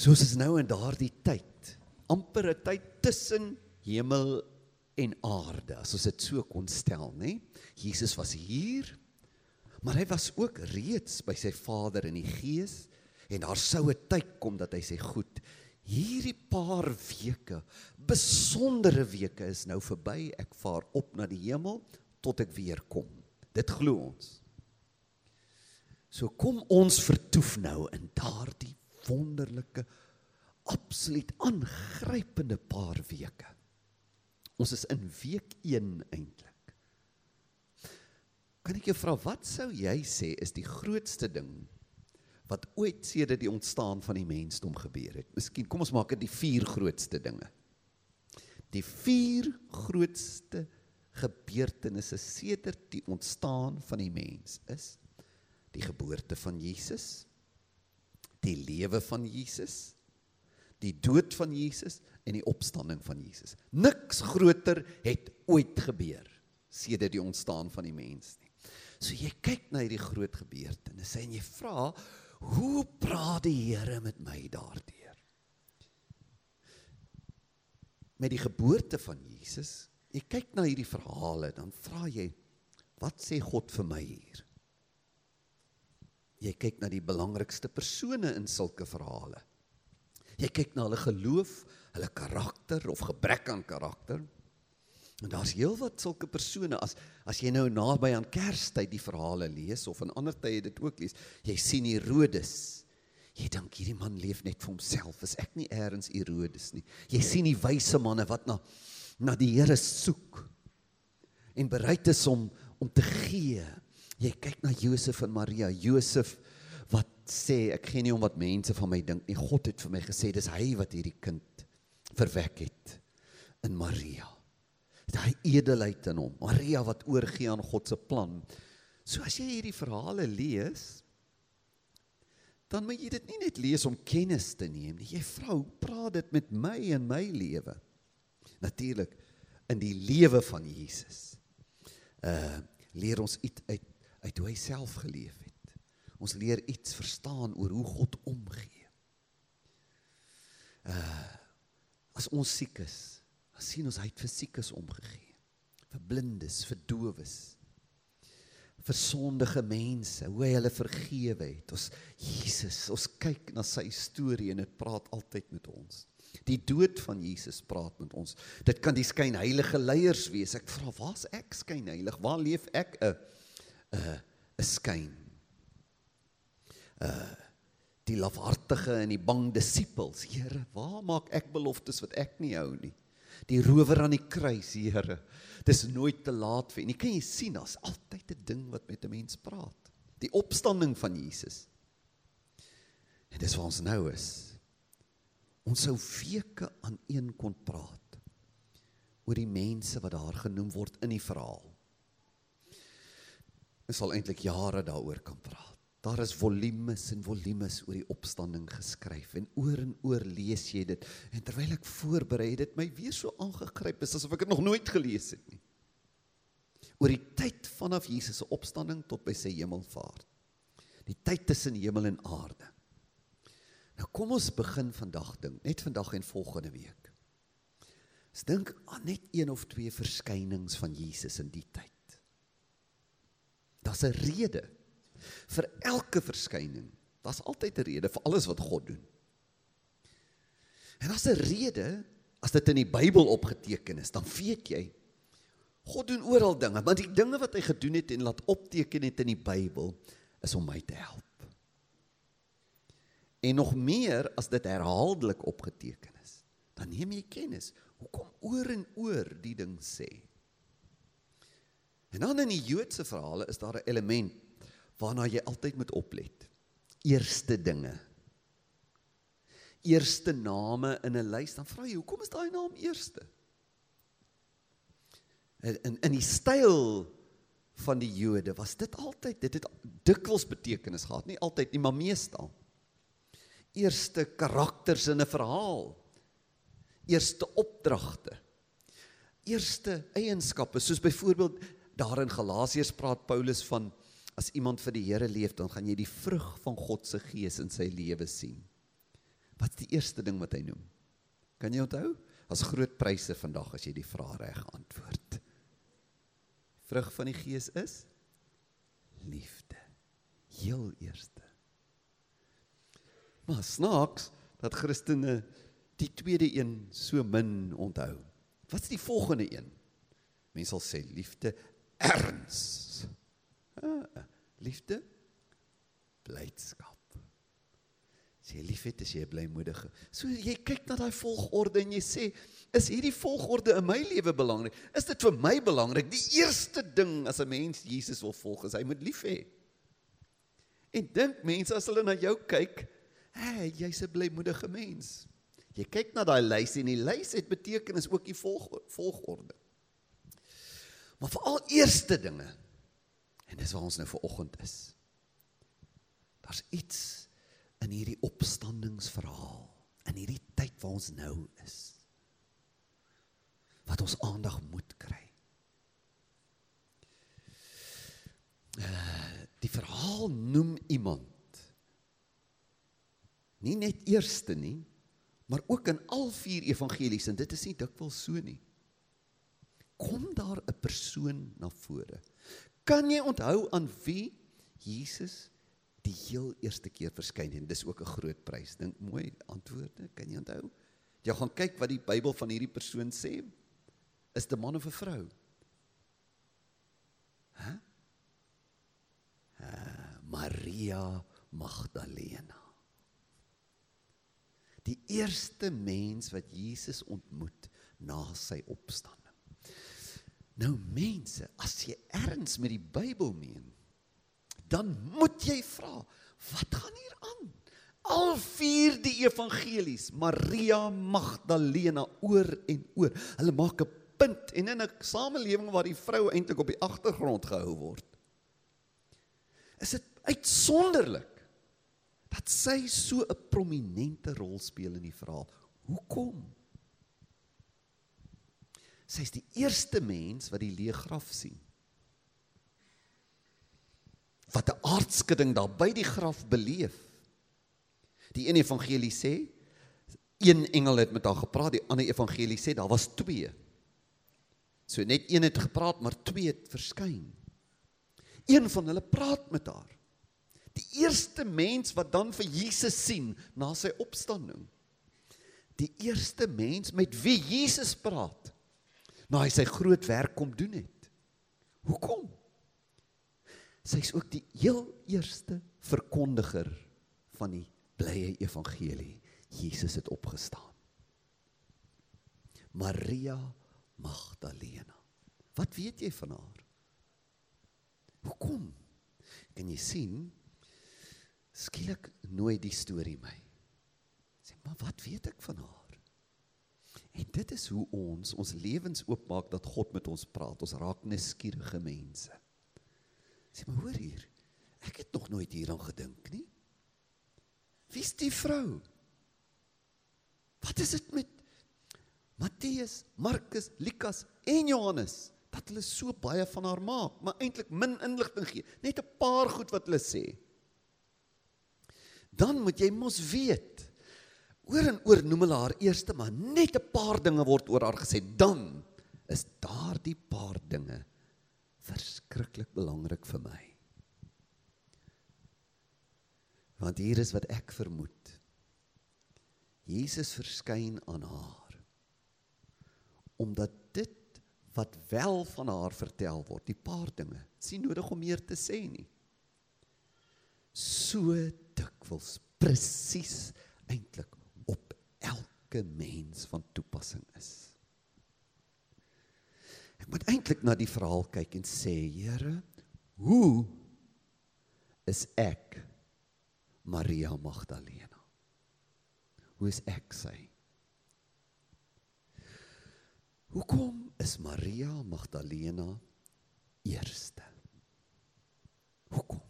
Soos is nou in daardie tyd, amper 'n tyd tussen hemel en aarde, as ons dit so kon stel, nê? Jesus was hier, maar hy was ook reeds by sy Vader in die Gees en daar sou 'n tyd kom dat hy sê, "Goed, hierdie paar weke, besondere weke is nou verby. Ek vaar op na die hemel tot ek weer kom." Dit glo ons. So kom ons vertoef nou in daardie wonderlike absoluut aangrypende paar weke. Ons is in week 1 eintlik. Kan ek jou vra wat sou jy sê is die grootste ding wat ooit sedert die ontstaan van die mensdom gebeur het? Miskien kom ons maak dit die vier grootste dinge. Die vier grootste gebeurtenisse sedert die ontstaan van die mens is die geboorte van Jesus, die lewe van Jesus, die dood van Jesus en die opstanding van Jesus. Niks groter het ooit gebeur sedert die ontstaan van die mens nie. So jy kyk na hierdie groot gebeurtenisse en jy vra, hoe praat die Here met my daardeur? Met die geboorte van Jesus, jy kyk na hierdie verhale, dan vra jy, wat sê God vir my hier? Jy kyk na die belangrikste persone in sulke verhale. Jy kyk na hulle geloof, hulle karakter of gebrek aan karakter. En daar's heelwat sulke persone as as jy nou naby aan Kerstyd die verhale lees of in ander tye dit ook lees, jy sien Herodes. Jy dink hierdie man leef net vir homself. Is ek nie eers Herodes nie? Jy sien die wyse manne wat na na die Here soek en bereid is om om te gee. Jy kyk na Josef en Maria. Josef wat sê ek gee nie om wat mense van my dink nie. God het vir my gesê dis hy wat hierdie kind verwek het in Maria. Daai edelheid in hom. Maria wat oorgee aan God se plan. So as jy hierdie verhale lees, dan moet jy dit nie net lees om kennis te neem nie. Jy vrou, praat dit met my in my lewe. Natuurlik in die lewe van Jesus. Uh leer ons uit uit, uit hoe hy self geleef het. Ons leer iets verstaan oor hoe God omgee. Uh as ons siek is, dan sien ons hy het vir siekes omgegee. Vir blindes, vir dowes, vir sondige mense, hoe hy hulle vergewe het. Ons Jesus, ons kyk na sy storie en dit praat altyd met ons. Die dood van Jesus praat met ons. Dit kan die skynheilige leiers wees. Ek vra, waar's ek skynheilig? Waar leef ek 'n 'n 'n skyn? uh die lafhartige en die bang disippels. Here, waar maak ek beloftes wat ek nie hou nie? Die rower aan die kruis, Here. Dis nooit te laat vir nie. Kan jy sien daar's altyd 'n ding wat met 'n mens praat. Die opstanding van Jesus. En dis waar ons nou is. Ons sou weke aan een kon praat oor die mense wat daar genoem word in die verhaal. Ons sal eintlik jare daaroor kan praat. Daar is volumes en volumes oor die opstanding geskryf en oor en oor lees jy dit en terwyl ek voorberei dit my weer so aangegryp is asof ek dit nog nooit gelees het nie. Oor die tyd vanaf Jesus se opstanding tot by sy hemelvaart. Die tyd tussen hemel en aarde. Nou kom ons begin vandag ding, net vandag en volgende week. Ons dink aan net een of twee verskynings van Jesus in die tyd. Daar's 'n rede vir elke verskyning. Daar's altyd 'n rede vir alles wat God doen. En daar's 'n rede as dit in die Bybel opgeteken is, dan weet jy God doen oral dinge, want die dinge wat hy gedoen het en laat opteken het in die Bybel is om my te help. En nog meer as dit herhaaldelik opgeteken is, dan neem jy kennis hoekom oor en oor die ding sê. En dan in die Joodse verhale is daar 'n element waarna jy altyd moet oplet. Eerste dinge. Eerste name in 'n lys, dan vra jy, hoekom is daai naam eerste? In in die styl van die Jode was dit altyd, dit het dikwels betekenis gehad, nie altyd nie, maar meestal. Eerste karakters in 'n verhaal. Eerste opdragte. Eerste eienskappe, soos byvoorbeeld daar in Galasiërs praat Paulus van as iemand vir die Here leef, dan gaan jy die vrug van God se gees in sy lewe sien. Wat's die eerste ding wat hy noem? Kan jy onthou? As groot pryse vandag as jy die vraag reg antwoord. Vrug van die Gees is liefde. Heel eerste. Maar snaaks dat Christene die tweede een so min onthou. Wat's die volgende een? Mense sal sê liefde erns. Ah, liefde blydskap. As jy liefhet, is jy blymoedige. So jy kyk na daai volgorde en jy sê, is hierdie volgorde in my lewe belangrik? Is dit vir my belangrik? Die eerste ding as 'n mens Jesus wil volg, is hy moet lief hê. En dink mense as hulle na jou kyk, hey, jy's 'n blymoedige mens. Jy kyk na daai lys en die lys het betekenis ook die volg, volgorde. Maar veral eerste dinge. En dis waar ons nou ver oggend is. Daar's iets in hierdie opstandingsverhaal, in hierdie tyd waar ons nou is. Wat ons aandag moet kry. Uh, die verhaal noem iemand nie net eerste nie, maar ook in al vier evangelies en dit is nie dikwels so nie. Kom daar 'n persoon na vore. Kan jy onthou aan wie Jesus die heel eerste keer verskyn en dis ook 'n groot prys. Dink mooi antwoorde, kan jy onthou? Jy gaan kyk wat die Bybel van hierdie persoon sê. Is dit 'n man of 'n vrou? Hæ? Huh? Uh, Maria Magdalena die eerste mens wat Jesus ontmoet na sy opstanding. Nou mense, as jy erns met die Bybel meen, dan moet jy vra, wat gaan hier aan? Al vier die evangelies, Maria Magdalena oor en oor. Hulle maak 'n punt en in 'n samelewing waar die vrou eintlik op die agtergrond gehou word. Is dit uitsonderlik dat sy so 'n prominente rol speel in die verhaal. Hoekom? Sy is die eerste mens wat die leë graf sien. Wat 'n aardskudding daar by die graf beleef. Die een evangelie sê een engel het met haar gepraat, die ander evangelie sê daar was twee. So net een het gepraat, maar twee het verskyn. Een van hulle praat met haar. Die eerste mens wat dan vir Jesus sien na sy opstanding. Die eerste mens met wie Jesus praat. Na hy sy groot werk kom doen het. Hoekom? Sy's ook die heel eerste verkondiger van die blye evangelie. Jesus het opgestaan. Maria Magdalena. Wat weet jy van haar? Hoekom? Kan jy sien skielik nooi die storie my. Sê maar wat weet ek van haar? En dit is hoe ons ons lewens oopmaak dat God met ons praat. Ons raak nuuskierige mense. Sê maar hoor hier. Ek het nog nooit hieraan gedink nie. Wie's die vrou? Wat is dit met Matteus, Markus, Lukas en Johannes dat hulle so baie van haar maak, maar eintlik min inligting gee. Net 'n paar goed wat hulle sê dan moet jy mos weet. Oor en oor noem hulle haar eerste maar net 'n paar dinge word oor haar gesê. Dan is daardie paar dinge verskriklik belangrik vir my. Want hier is wat ek vermoed. Jesus verskyn aan haar. Omdat dit wat wel van haar vertel word, die paar dinge, sien nodig om meer te sê nie. So dikwels presies eintlik elke mens van toepassing is. Ek moet eintlik na die verhaal kyk en sê, Here, hoe is ek Maria Magdalena? Hoe is ek sy? Hoekom is Maria Magdalena eerste? Hoekom?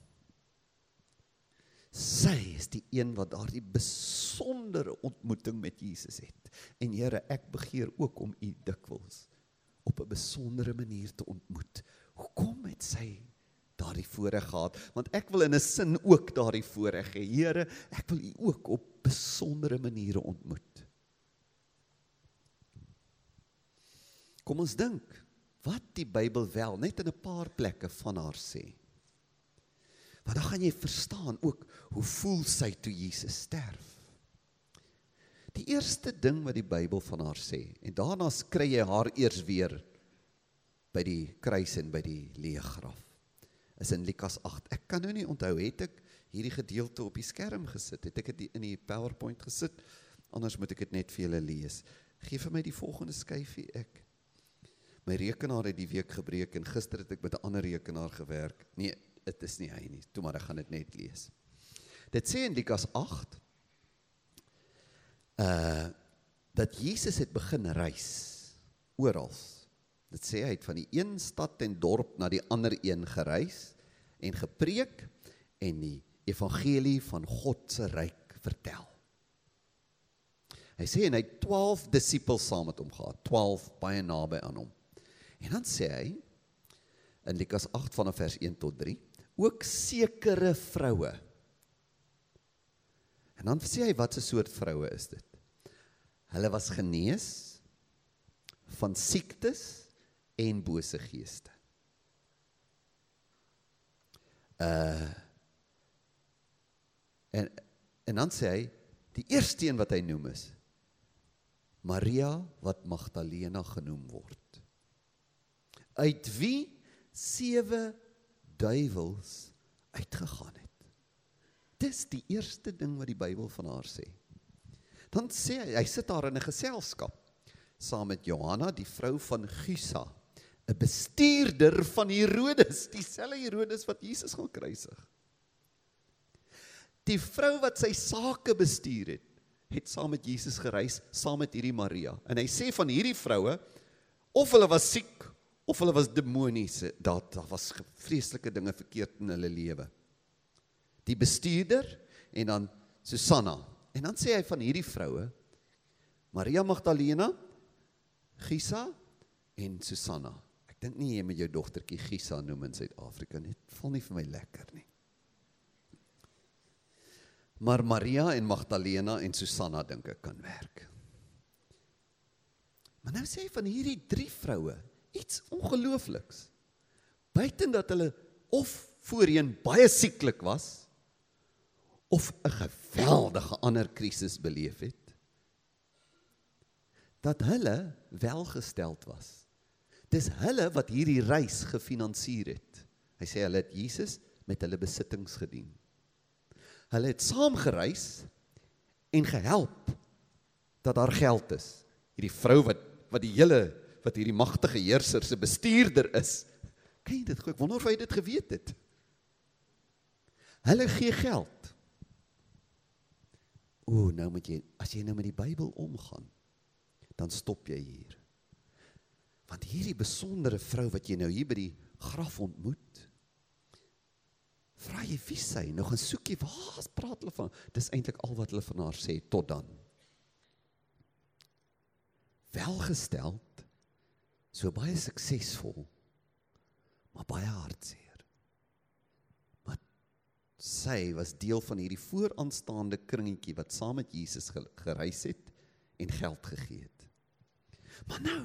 Sy is die een wat daardie besondere ontmoeting met Jesus het. En Here, ek begeer ook om U dikwels op 'n besondere manier te ontmoet. Hoekom het sy daardie voorreg gehad want ek wil in 'n sin ook daardie voorreg hê. Here, ek wil U ook op besondere maniere ontmoet. Kom ons dink wat die Bybel wel net in 'n paar plekke van haar sê. Want dan gaan jy verstaan ook hoe voel sy toe Jesus sterf. Die eerste ding wat die Bybel van haar sê en daarna kry jy haar eers weer by die kruis en by die leë graf. Is in Lukas 8. Ek kan nou nie onthou het ek hierdie gedeelte op die skerm gesit het. Ek dit in die PowerPoint gesit. Anders moet ek dit net vir julle lees. Geef vir my die volgende skyfie ek. My rekenaar het die week gebreek en gister het ek met 'n ander rekenaar gewerk. Nee, dit is nie hy nie. Toe maar ek gaan dit net lees. Dit sê in Lukas 8 uh dat Jesus het begin reis oral. Dit sê hy het van die een stad en dorp na die ander een gereis en gepreek en die evangelie van God se ryk vertel. Hy sê en hy het 12 disippels saam met hom gehad, 12 baie naby aan hom. En dan sê hy in Lukas 8 vanaf vers 1 tot 3, ook sekere vroue. En dan sê hy wat 'n soort vroue is dit? Hulle was genees van siektes en bose geeste. Uh en en dan sê hy die eerste een wat hy noem is Maria wat Magdalena genoem word. Uit wie sewe duiwels uitgegaan het. Dis die eerste ding wat die Bybel van haar sê. Dan sê hy, hy sit daar in 'n geselskap saam met Johanna, die vrou van Gusa, 'n bestuurder van Herodes, dieselfde Herodes wat Jesus gaan kruisig. Die vrou wat sy sake bestuur het, het saam met Jesus gereis saam met hierdie Maria. En hy sê van hierdie vroue of hulle was siek of hulle was demoniese, daar daar was vreeslike dinge verkeerd in hulle lewe. Die bestuurder en dan Susanna, En dan sê hy van hierdie vroue Maria Magdalena, Gisa en Susanna. Ek dink nie jy met jou dogtertjie Gisa noem in Suid-Afrika nie. Dit val nie vir my lekker nie. Maar Maria en Magdalena en Susanna dink ek kan werk. Maar nou sê hy van hierdie drie vroue iets ongeloofliks. Buiten dat hulle of voorheen baie sieklik was of 'n geweldige ander krisis beleef het dat hulle welgesteld was. Dis hulle wat hierdie reis gefinansier het. Hy sê hulle het Jesus met hulle besittings gedien. Hulle het saam gereis en gehelp dat daar geld is. Hierdie vrou wat wat die hele wat hierdie magtige heerser se bestuurder is. Kan jy dit? Ek wonder of hy dit geweet het. Hulle gee geld. O, nou moet jy as jy nou met die Bybel omgaan, dan stop jy hier. Want hierdie besondere vrou wat jy nou hier by die graf ontmoet, vra jy wie sy? Nou gaan soek jy, waar praat hulle van? Dis eintlik al wat hulle van haar sê tot dan. Welgesteld, so baie suksesvol, maar baie hartseer sy was deel van hierdie vooraanstaande kringetjie wat saam met Jesus gereis het en geld gegee het. Maar nou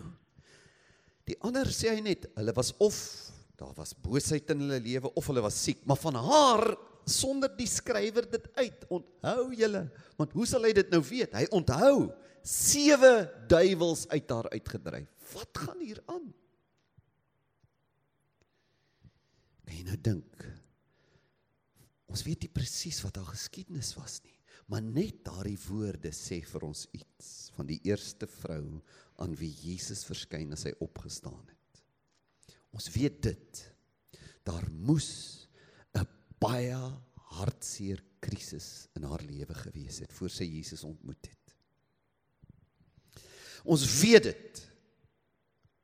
die ander sê hy net, hulle was of daar was boosheid in hulle lewe of hulle was siek, maar van haar sonder die skrywer dit uit. Onthou julle, want hoe sal hy dit nou weet? Hy onthou sewe duiwels uit haar uitgedryf. Wat gaan hier aan? Kan jy nou dink? Ons weet nie presies wat haar geskiedenis was nie, maar net daardie woorde sê vir ons iets van die eerste vrou aan wie Jesus verskyn as hy opgestaan het. Ons weet dit. Daar moes 'n baie hartseer krisis in haar lewe gewees het voor sy Jesus ontmoet het. Ons weet dit.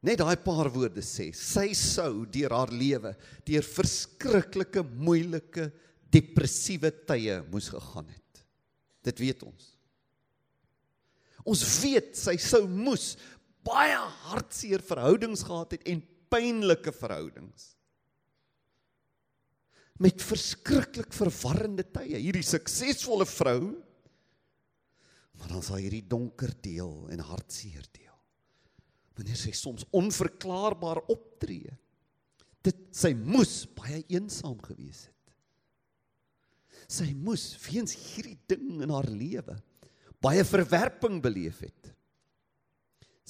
Net daai paar woorde sê, sy sou deur haar lewe deur verskriklike moeilike depressiewe tye moes gegaan het. Dit weet ons. Ons weet sy sou moes baie hartseer verhoudings gehad het en pynlike verhoudings. met verskriklik verwarrende tye. Hierdie suksesvolle vrou maar dan sal hierdie donker deel en hartseer deel. Wanneer sy soms onverklaarbaar optree. Dit sy moes baie eensaam gewees het. Sy moes weens hierdie ding in haar lewe baie verwerping beleef het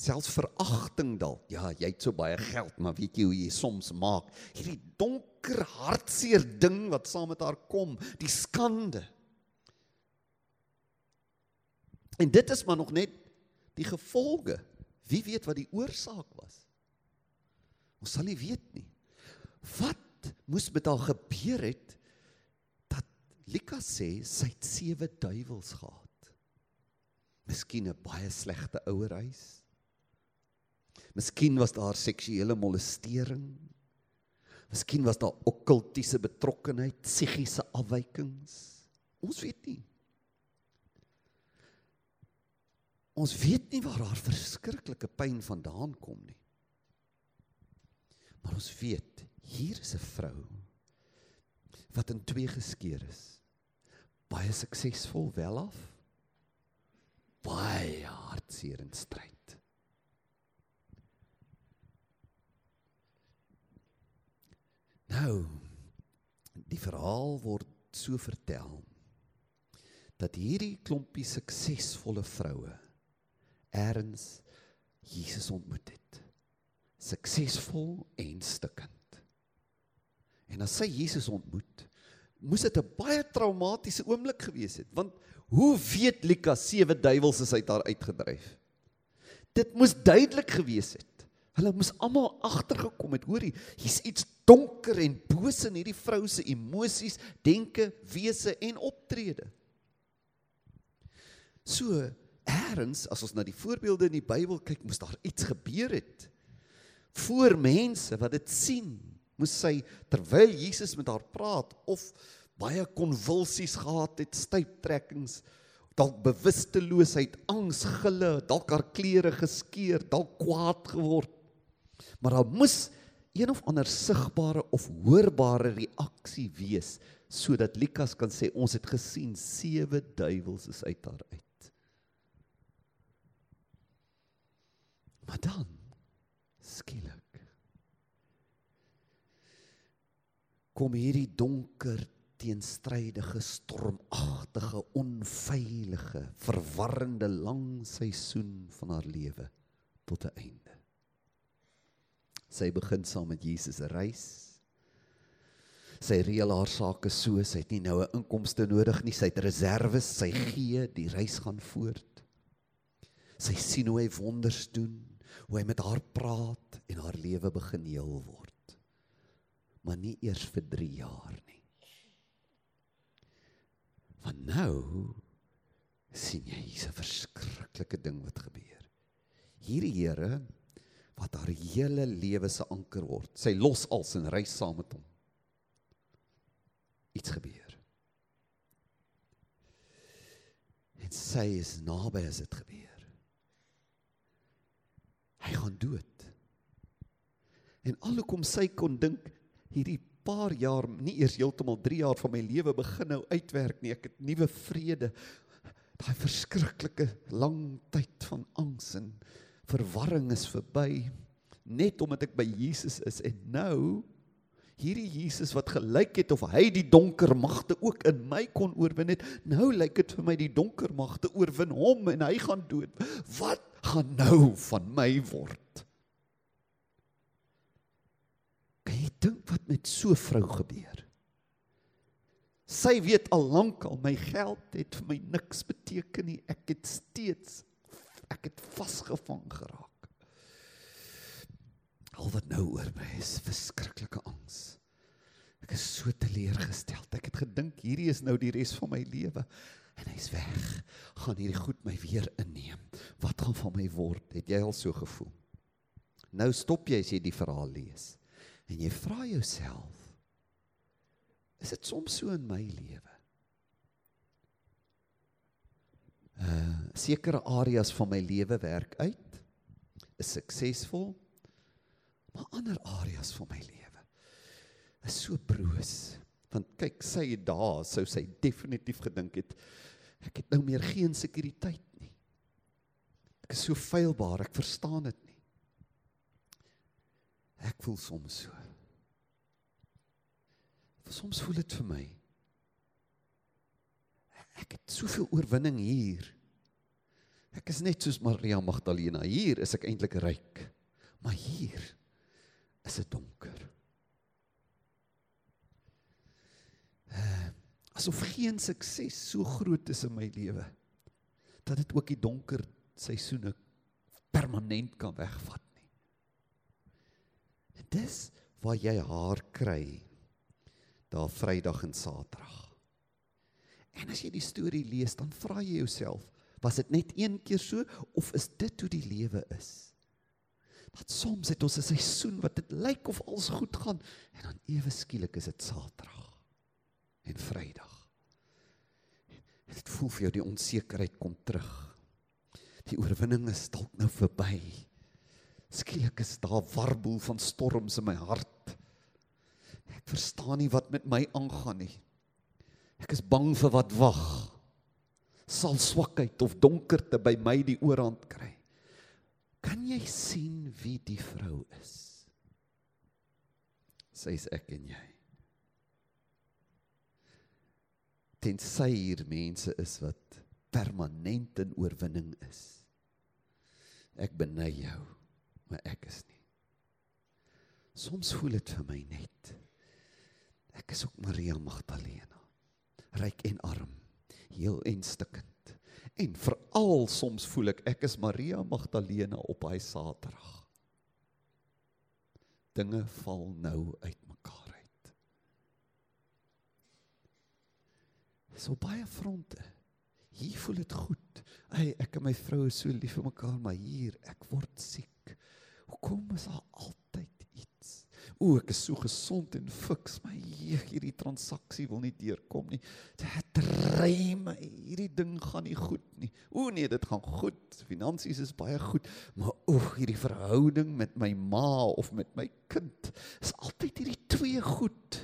selfs veragting dalk. Ja, jy het so baie geld, maar weet jy hoe jy soms maak hierdie donker hartseer ding wat saam met haar kom, die skande. En dit is maar nog net die gevolge. Wie weet wat die oorsaak was? Ons sal nie weet nie. Wat moes met haar gebeur het dat Lika sê sy het sewe duiwels gehad? Miskien 'n baie slegte ouerhuis Miskien was daar seksuele molestering. Miskien was daar okkultiese betrokkenheid, psigiese afwykings. Ons weet nie. Ons weet nie waar haar verskriklike pyn vandaan kom nie. Maar ons weet, hier is 'n vrou wat in twee geskeur is. Baie suksesvol welaf. Baie hartseer en stryd. Nou die verhaal word so vertel dat hierdie klompie suksesvolle vroue eers Jesus ontmoet het. Suksesvol en stikkend. En as sy Jesus ontmoet, moes dit 'n baie traumatiese oomblik gewees het, want hoe weet Lukas sewe duiwels is uit haar uitgedryf? Dit moes duidelik gewees het. Hulle moes almal agtergekom het, hoorie, hier's iets donker en boos in hierdie vrou se emosies, denke, wese en optrede. So, eers as ons na die voorbeelde in die Bybel kyk, moes daar iets gebeur het. Voor mense wat dit sien, moes sy terwyl Jesus met haar praat of baie konvulsies gehad het, styptrekkings, dalk bewusteloosheid, angs, gille, dalk haar klere geskeur, dalk kwaad geword Maar daar moes een of ander sigbare of hoorbare reaksie wees sodat Lukas kan sê ons het gesien sewe duiwels is uit haar uit. Maar dan skielik kom hierdie donker teenstrydige stormagtige onveilige verwarrende lang seisoen van haar lewe tot 'n einde. Sy begin saam met Jesus reis. Sy reël haar sake so, sy het nie nou 'n inkomste nodig nie, sy het reserves, sy gee, die reis gaan voort. Sy sien hoe hy wonders doen, hoe hy met haar praat en haar lewe begin heel word. Maar nie eers vir 3 jaar nie. Want nou sien jy 'n verskriklike ding wat gebeur. Hierdie Here wat haar hele lewe se anker word. Sy los als en reis saam met hom. Iets gebeur. En sy is naby as dit gebeur. Hy gaan dood. En alhoekom sy kon dink hierdie paar jaar, nie eers heeltemal 3 jaar van my lewe begin nou uitwerk nie. Ek het nuwe vrede. Daai verskriklike lang tyd van angs en verwarring is verby net omdat ek by Jesus is en nou hierdie Jesus wat gelyk het of hy die donker magte ook in my kon oorwin het nou lyk dit vir my die donker magte oorwin hom en hy gaan dood wat gaan nou van my word kan jy dink wat met so vrou gebeur sy weet al lank al my geld het vir my niks beteken nie ek het steeds ek het vasgevang geraak. Al wat nou oor my is verskriklike angs. Ek is so teleurgesteld. Ek het gedink hierdie is nou die res van my lewe en hy's weg. Gaan hierdie goed my weer inneem. Wat gaan van my word? Het jy al so gevoel? Nou stop jy as jy die verhaal lees en jy vra jouself is dit soms so in my lewe? uh sekere areas van my lewe werk uit is suksesvol maar ander areas van my lewe is so broos Want kyk, sy daar sou sy definitief gedink het ek het nou meer geen sekuriteit nie. Ek is so feilbaar, ek verstaan dit nie. Ek voel soms so. Soms voel dit vir my ek het soveel oorwinning hier. Ek is net soos Maria Magdalena. Hier is ek eintlik ryk. Maar hier is dit donker. Uh, asof geen sukses so groot is in my lewe dat dit ook die donker seisoene permanent kan wegvat dis waar jy haar kry daar Vrydag en Saterdag. En as jy die storie lees, dan vra jy jouself, was dit net een keer so of is dit hoe die lewe is? Dat soms het ons 'n seisoen wat dit lyk of alles goed gaan en dan ewe skielik is dit Saterdag en Vrydag. Dit voel vir jou die onsekerheid kom terug. Die oorwinning is dalk nou verby. Skielik is daar warboel van storms in my hart. Ek verstaan nie wat met my aangaan nie. Ek is bang vir wat wag. Sal swakheid of donkerte by my die oorhand kry. Kan jy sien wie die vrou is? Sy is ek en jy. tensy hier mense is wat permanent in oorwinning is. Ek beny jou, maar ek is nie. Soms voel dit vir my net ek is ook Maria Magdalena. Ryk en arm, heel en stikkend. En veral soms voel ek ek is Maria Magdalena op hy Saterdag. Dinge val nou uitmekaar. so baie fronte. Hier voel dit goed. Hey, ek en my vrou is so lief vir mekaar, maar hier ek word siek. Hoekom is daar altyd iets? O, ek is so gesond en fiks, maar hier hierdie transaksie wil nie deurkom nie. Dit dry my. Hierdie ding gaan nie goed nie. O nee, dit gaan goed. Finansies is baie goed, maar o, hierdie verhouding met my ma of met my kind is altyd hierdie twee goed.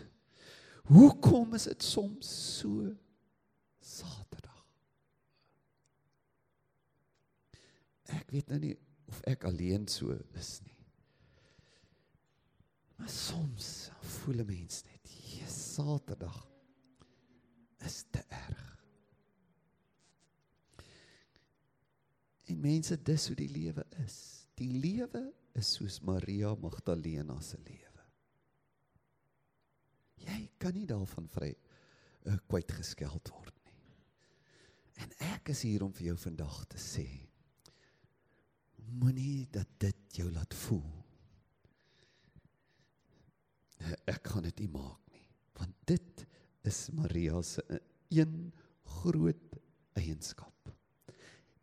Hoekom is dit soms so Saterdag. Ek weet nou nie of ek alleen so is nie. Maar soms voel 'n mens net, "Jesus, Saterdag is te erg." En mense, dis hoe die lewe is. Die lewe is soos Maria Magdalena se lewe. Jy kan nie daarvan vry uh, kwyt geskeld word. En ek is hier om vir jou vandag te sê moenie dat dit jou laat voel. Ek kan dit nie maak nie, want dit is Maria se een groot eienskap.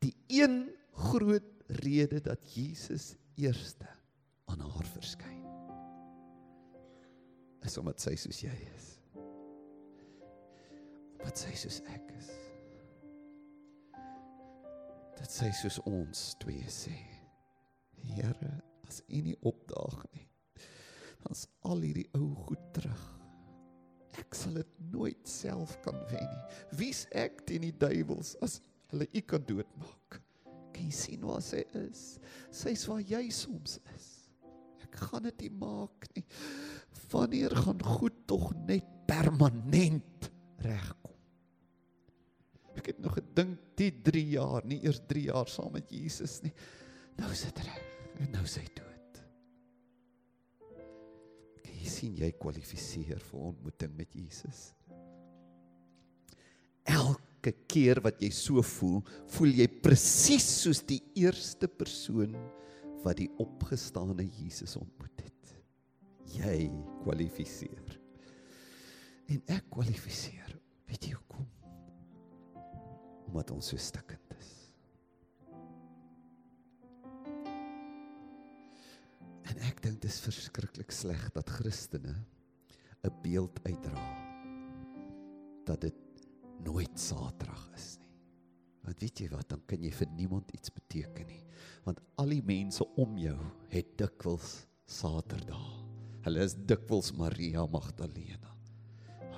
Die een groot rede dat Jesus eerste aan haar verskyn is omdat sy soos jy is. Wat sy soos ek is dat sy soos ons twee sê Here as u nie opdaag nie dan's al hierdie ou goed terug. Ek sal dit nooit self kan wen nie. Wie's ek teen die duiwels as hulle u kan doodmaak? Kan jy sien waar sy is? Sy's waar jy soms is. Ek gaan dit nie maak nie. Wanneer gaan goed tog net permanent regkom? Ek het nog gedink die 3 jaar, nie eers 3 jaar saam met Jesus nie. Nou is dit reg. En nou is hy dood. Kan jy sien jy kwalifiseer vir ontmoeting met Jesus? Elke keer wat jy so voel, voel jy presies soos die eerste persoon wat die opgestane Jesus ontmoet het. Jy kwalifiseer. En ek kwalifiseer. Weet jy hoekom? omdat ons so stikkend En ek dink dit is verskriklik sleg dat Christene 'n beeld uitdra dat dit nooit Saterdag is nie. Want weet jy wat, dan kan jy vir niemand iets beteken nie. Want al die mense om jou het dikwels Saterdag. Hulle is dikwels Maria Magdalena.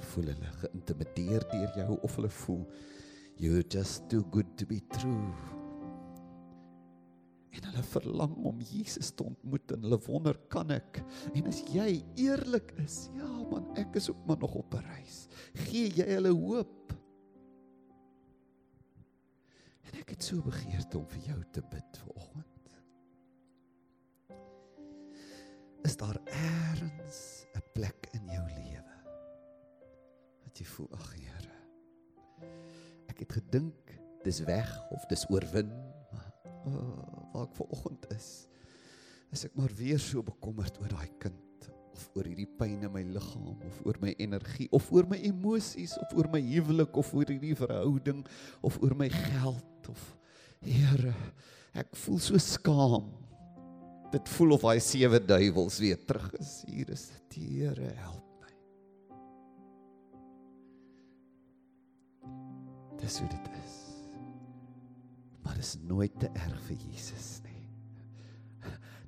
voel hulle geïntimideer deur jou of hulle voel you're just too good to be true. En hulle verlang om Jesus te ontmoet en hulle wonder kan ek? En as jy eerlik is, ja man, ek is ook maar nog op 'n reis. Gee jy hulle hoop? En ek het so begeerte om vir jou te bid vanoggend. Is daar eers 'n plek in jou lewe wat jy voel, ag Here, ek het gedink dis weg of dis oorwin, oh, waar ek vanoggend is, is ek maar weer so bekommerd oor daai kind of oor hierdie pyn in my liggaam of oor my energie of oor my emosies of oor my huwelik of oor hierdie verhouding of oor my geld of Here ek voel so skaam. Dit voel of daai sewe duiwels weer terug is. Hier is dit Here help my. Dis hoe dit is dit is nooit te erg vir Jesus nie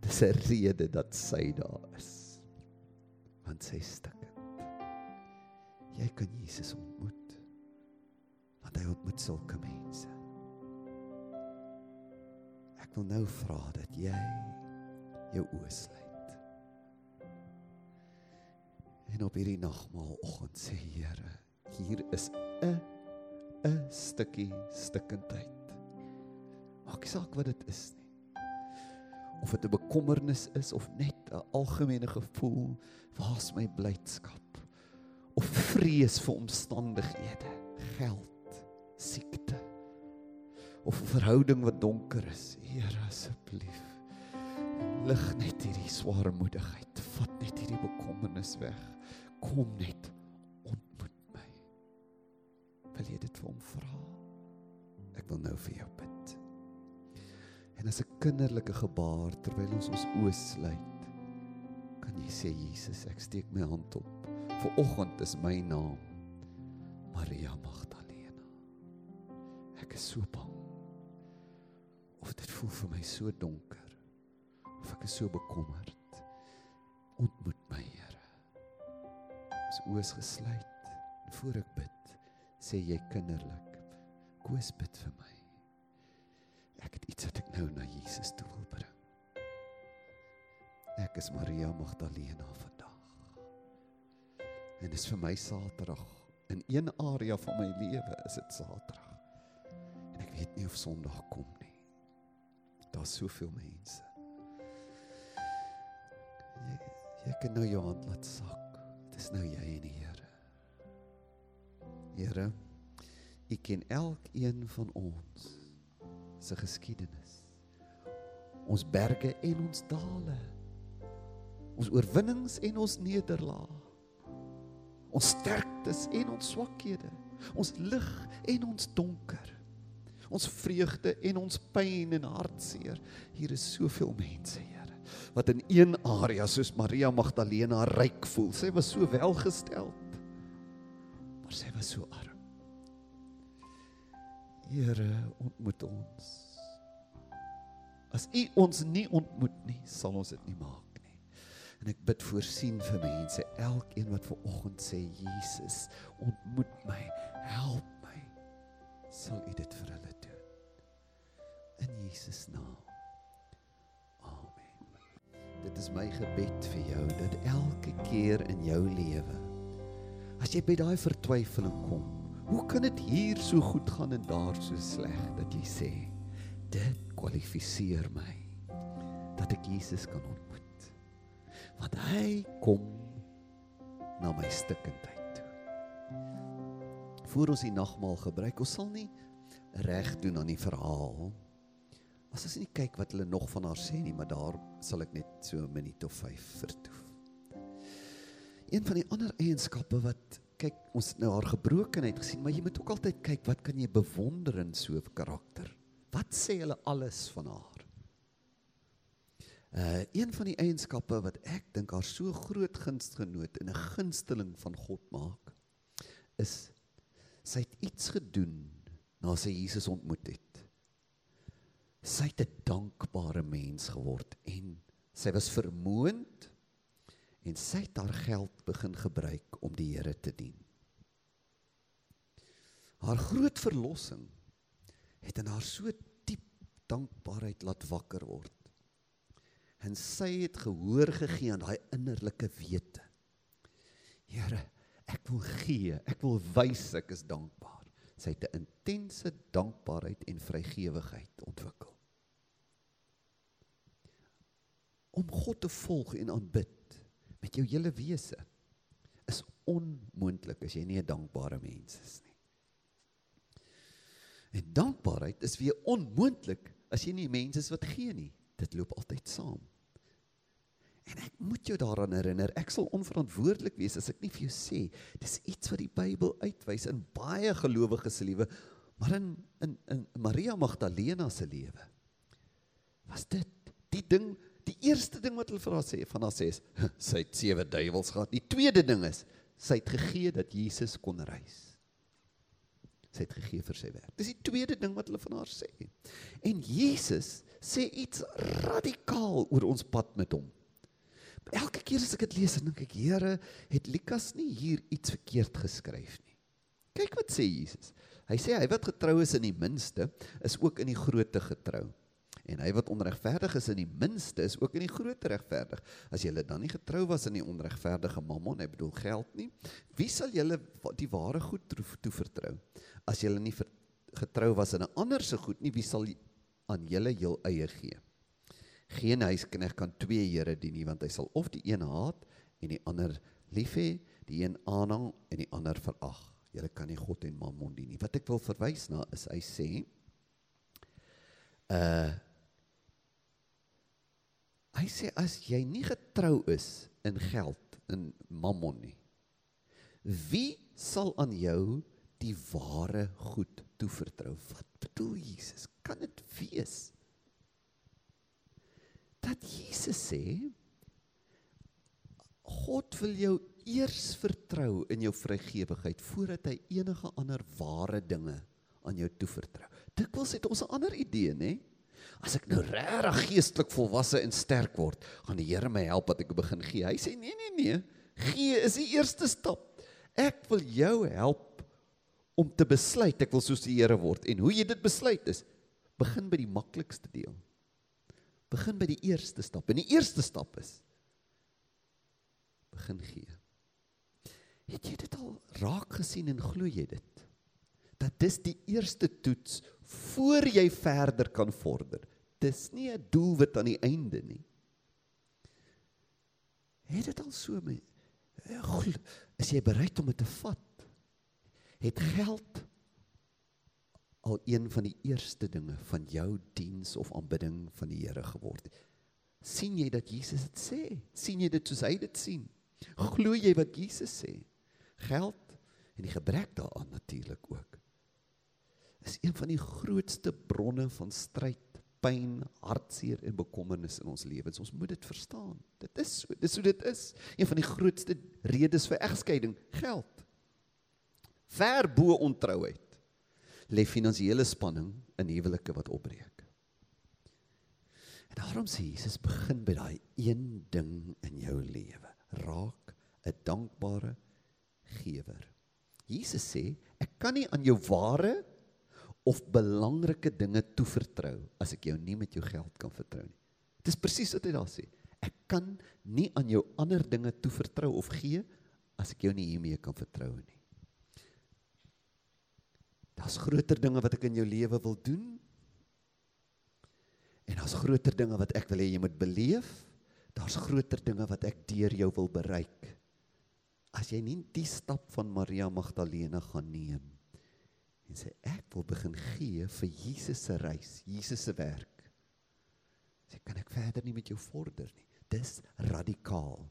dis 'n rede dat sy daar is want sy stikkend. Jy kan Jesus ontmoet. Want hy ontmoet sulke mense. Ek wil nou vra dat jy jou oë sluit. En op hierdie nagmaal oggend sê Here, hier is 'n 'n stukkie stikkendheid. Maak nie saak wat dit is nie of dit 'n bekommernis is of net 'n algemene gevoel, waar's my blydskap? Of vrees vir omstandighede, geld, siekte. Of 'n verhouding wat donker is. Here asseblief. Lig net hierdie swaarmoedigheid. Vat net hierdie bekommernis weg. Kom net ontmoet my. Wil jy dit vir hom vra? Ek wil nou vir jou bid. As 'n kinderlike gebaar terwyl ons ons oë sluit, kan jy sê Jesus, ek steek my hand op. Vir oggend is my naam Maria Magdalena. Ek is so bang. Of dit voel vir my so donker. Of ek is so bekommerd. Ontmoet my Here. Ons oë gesluit. Voor ek bid, sê jy kinderlik, "Koos bid vir my." Ek het iets wat ek nou na Jesus toe wil bring. Ek is Maria Magdalena vandag. En dis vir my Saterdag. In een area van my lewe is dit Saterdag. En ek weet nie of Sondag kom nie. Daar's soveel mense. Jy, jy kan nou jou hand laat sak. Dis nou jy en die Here. Here, U ken elkeen van ons se geskiedenis. Ons berge en ons dale. Ons oorwinnings en ons nederlae. Ons sterktes en ons swakhede. Ons lig en ons donker. Ons vreugde en ons pyn en hartseer. Hier is soveel mense, Here, wat in een area soos Maria Magdalena ryk voel. Sy was so welgesteld. Maar sy was so arm. Here, ontmoet ons. As U ons nie ontmoet nie, sal ons dit nie maak nie. En ek bid voorsien vir mense, elkeen wat ver oggend sê Jesus, ontmoet my, help my. Sal U dit vir hulle doen. In Jesus naam. Amen. Dit is my gebed vir jou dat elke keer in jou lewe as jy by daai vertwyfeling kom, Hoe kan dit hier so goed gaan en daar so sleg dat jy sê dit kwalifiseer my dat ek Jesus kan ontmoet. Want hy kom na my stikkindheid toe. Voor ons die nagmaal gebruik, ons sal nie reg doen aan die verhaal. As ons nie kyk wat hulle nog van haar sê nie, maar daar sal ek net so 'n minuut of 5 vertoef. Een van die ander eienskappe wat kyk ons het nou haar gebrokenheid gesien, maar jy moet ook altyd kyk wat kan jy bewonder in so 'n karakter? Wat sê hulle alles van haar? Uh een van die eienskappe wat ek dink haar so groot gunstgenoot en 'n gunsteling van God maak, is sy het iets gedoen na sy Jesus ontmoet het. Sy het 'n dankbare mens geword en sy was vermoond en sy het haar geld begin gebruik om die Here te dien. Haar groot verlossing het in haar so diep dankbaarheid laat wakker word. En sy het gehoor gegee aan daai innerlike wete. Here, ek wil gee, ek wil wys ek is dankbaar. Sy het 'n intense dankbaarheid en vrygewigheid ontwikkel. Om God te volg en aanbid met jou hele wese is onmoontlik as jy nie 'n dankbare mens is nie. En dankbaarheid is weer onmoontlik as jy nie mense is wat gee nie. Dit loop altyd saam. En ek moet jou daaraan herinner, ek sal onverantwoordelik wees as ek nie vir jou sê dis iets wat die Bybel uitwys in baie gelowiges se lewe, maar in in in Maria Magdalena se lewe. Was dit die ding Die eerste ding wat hulle vir haar sê, van haar sê is sy het sewe duiwels gehad. Die tweede ding is sy het gegee dat Jesus kon reis. Sy het gegee vir sy werk. Dis die tweede ding wat hulle van haar sê. En Jesus sê iets radikaal oor ons pad met hom. Elke keer as ek dit lees, dink ek, Here, het Lukas nie hier iets verkeerd geskryf nie. Kyk wat sê Jesus. Hy sê hy wat getrou is in die minste, is ook in die grootte getrou. En hy wat onregverdig is in die minste is ook in die groot regverdig. As jy dan nie getrou was in die onregverdige mammon, ek bedoel geld nie, wie sal julle die ware goed toe vertrou? As jy nie getrou was in 'n ander se goed nie, wie sal aan julle heel eie gee? Geen huisknegt kan twee here dien nie, want hy sal of die een haat en die ander lief hê, die een aanhang en die ander verag. Julle kan nie God en mammon dien nie. Wat ek wil verwys na is hy sê uh Hy sê as jy nie getrou is in geld in mammon nie. Wie sal aan jou die ware goed toevertrou? Wat bedoel Jesus? Kan dit wees dat Jesus sê God wil jou eers vertrou in jou vrygewigheid voordat hy enige ander ware dinge aan jou toevertrou. Dikwels het ons 'n ander idee, nê? As ek nou regtig geestelik volwasse en sterk word, gaan die Here my help dat ek begin gee. Hy sê nee nee nee, gee is die eerste stap. Ek wil jou help om te besluit ek wil soos die Here word. En hoe jy dit besluit is begin by die maklikste deel. Begin by die eerste stap. En die eerste stap is begin gee. Het jy dit al raak gesien en glo jy dit? Dat dis die eerste toets voor jy verder kan vorder. Dis nie 'n doelwit aan die einde nie. Het dit al so met is jy bereid om dit te vat? Het geld al een van die eerste dinge van jou diens of aanbidding van die Here geword? sien jy dat Jesus dit sê? sien jy dit soos hy dit sien? Glo jy wat Jesus sê? Geld en die gebrek daaraan natuurlik ook is een van die grootste bronne van stryd, pyn, hartseer en bekommernis in ons lewens. Ons moet dit verstaan. Dit is so, dis hoe dit is. Een van die grootste redes vir egskeiding, geld. Ver bo ontrouheid lê finansiële spanning in huwelike wat opbreek. En daarom sê Jesus begin by daai een ding in jou lewe. Raak 'n dankbare gewer. Jesus sê, ek kan nie aan jou ware of belangrike dinge toevertrou as ek jou nie met jou geld kan vertrou nie. Dit is presies wat hy daar sê. Ek kan nie aan jou ander dinge toevertrou of gee as ek jou nie hiermee kan vertrou nie. Daar's groter dinge wat ek in jou lewe wil doen. En daar's groter dinge wat ek wil hê jy moet beleef. Daar's groter dinge wat ek deur jou wil bereik. As jy nie die stap van Maria Magdalena gaan neem en sê ek wil begin gee vir Jesus se reis, Jesus se werk. Sê kan ek verder nie met jou vorder nie. Dis radikaal.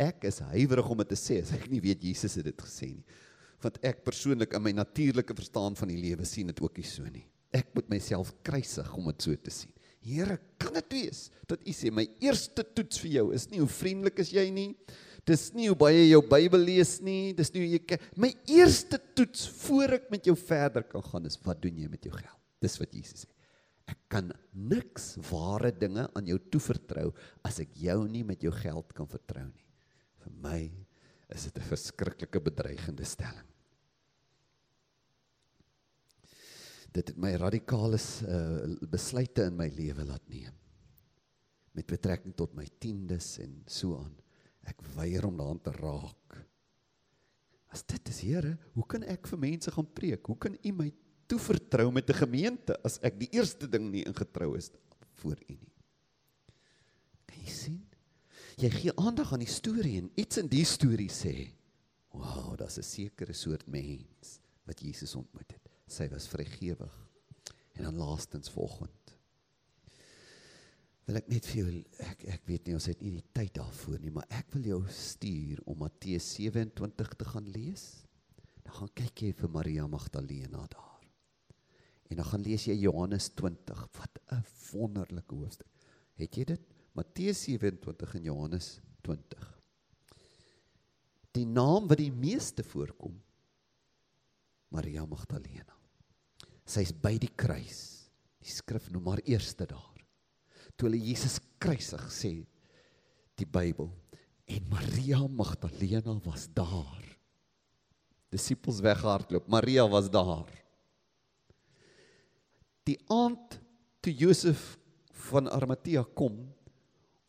Ek is huiwerig om dit te sê as ek nie weet Jesus het dit gesê nie. Want ek persoonlik in my natuurlike verstaan van die lewe sien dit ook nie so nie. Ek moet myself kruisig om dit so te sien. Here, kan dit wees dat U sê my eerste toets vir jou is nie hoe vriendelik is jy nie, Dis nie hoe baie jou Bybel lees nie, dis nie hoe jy my eerste toets voor ek met jou verder kan gaan is wat doen jy met jou geld? Dis wat Jesus sê. Ek kan niks ware dinge aan jou toevertrou as ek jou nie met jou geld kan vertrou nie. Vir my is dit 'n verskriklike bedreigende stelling. dit het my radikale uh, besluite in my lewe laat neem. Met betrekking tot my tiendes en so aan. Ek weier om daaraan te raak. As dit is Here, hoe kan ek vir mense gaan preek? Hoe kan U my toevertrou met 'n gemeente as ek die eerste ding nie ingetrou is voor U nie? Kan jy sien? Jy gee aandag aan die storie en iets in die storie sê, "Wow, daar's 'n sekere soort mens wat Jesus ontmoet het." Sy was vrygewig. En dan laastens volgend wil ek net vir jou ek ek weet nie ons het nie die tyd daarvoor nie, maar ek wil jou stuur om Matteus 27 te gaan lees. Dan gaan kyk jy vir Maria Magdalena daar. En dan gaan lees jy Johannes 20. Wat 'n wonderlike hoofstuk. Het jy dit? Matteus 27 en Johannes 20. Die naam wat die meeste voorkom Maria Magdalena. Sy's by die kruis. Die skrif noem haar eerste daar toe hulle Jesus kruisig sê die Bybel en Maria Magdalena was daar. Disippels weghardloop, Maria was daar. Die aand toe Josef van Arimatea kom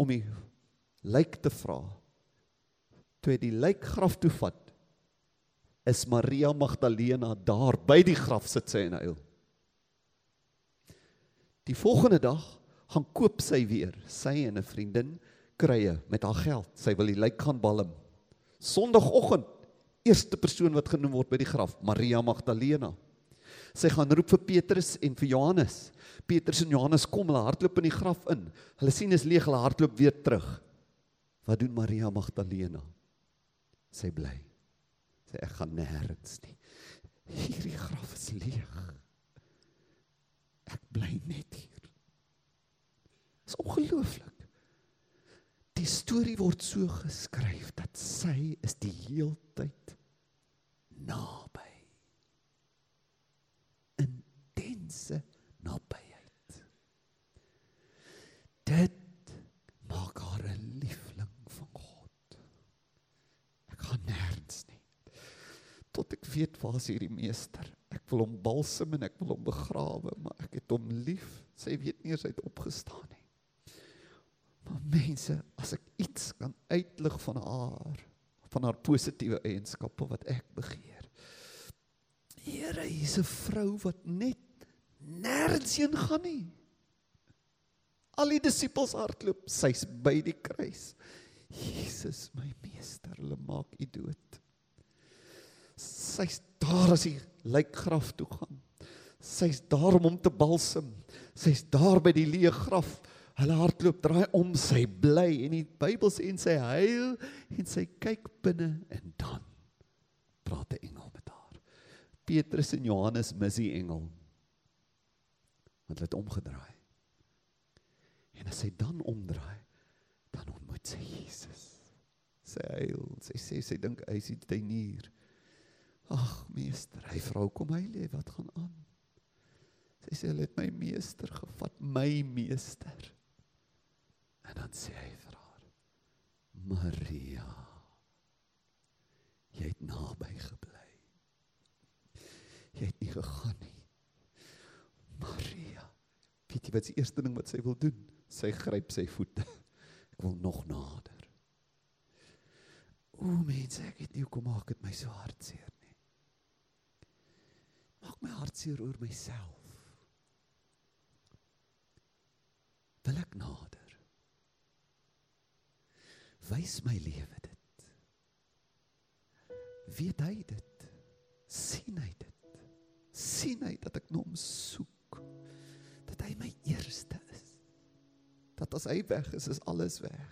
om die lijk te vra. Toe hy die lijk graf toe vat, is Maria Magdalena daar by die graf sit sy en huil. Die volgende dag gaan koop sy weer sy en 'n vriendin krye met haar geld. Sy wil die lijk gaan balm. Sondagoggend eerste persoon wat genoem word by die graf, Maria Magdalena. Sy gaan roep vir Petrus en vir Johannes. Petrus en Johannes kom, hulle hardloop in die graf in. Hulle sien is leeg, hulle hardloop weer terug. Wat doen Maria Magdalena? Sy bly. Sy ek gaan nêrens nie. Hierdie graf is leeg. Ek bly net hier. Dis ongelooflik. Die storie word so geskryf dat sy is die heeltyd naby. Intense nabyheid. Dit maak haar 'n liefling van God. Ek gaan nêrens nie. Tot ek weet waar is hierdie meester. Ek wil hom balsem en ek wil hom begrawe, maar ek het hom lief. Sy weet nie eens hy het opgestaan mense, as ek iets kan uitlig van haar, van haar positiewe eienskappe wat ek begeer. Here, hier's 'n vrou wat net nêrens heen gaan nie. Al die disippels hardloop, sy's by die kruis. Jesus, my meester, hulle maak u dood. Sy's daar as die lijkgraf toe gaan. Sy's daar om hom te balsem. Sy's daar by die leë graf Hulle hardloop draai om sy bly en die Bybel sê en sy huil en sy kyk binne en dan praat 'n engel met haar. Petrus en Johannes mis die engel. Want hulle het omgedraai. En as sy dan omdraai, dan ontmoet sy Jesus. Sy huil, sy sê sy dink hy is die tuinier. Ag meester, hy vra kom hy lê, wat gaan aan? Sy sê hulle het my meester gevat, my meester. En dan sê hy vir haar: Maria. Jy het naby gebly. Jy het nie gegaan nie. Maria. Weet jy wat die eerste ding wat sy wil doen? Sy gryp sy voete. Ek wil nog nader. O mense, ek het nie kom maak dit my so hartseer nie. Maak my hartseer oor myself. Wil ek nader? Wys my lewe dit. Weet hy dit? sien hy dit? sien hy dat ek na hom soek? Dat hy my eerste is? Dat as hy weg is, is alles weg.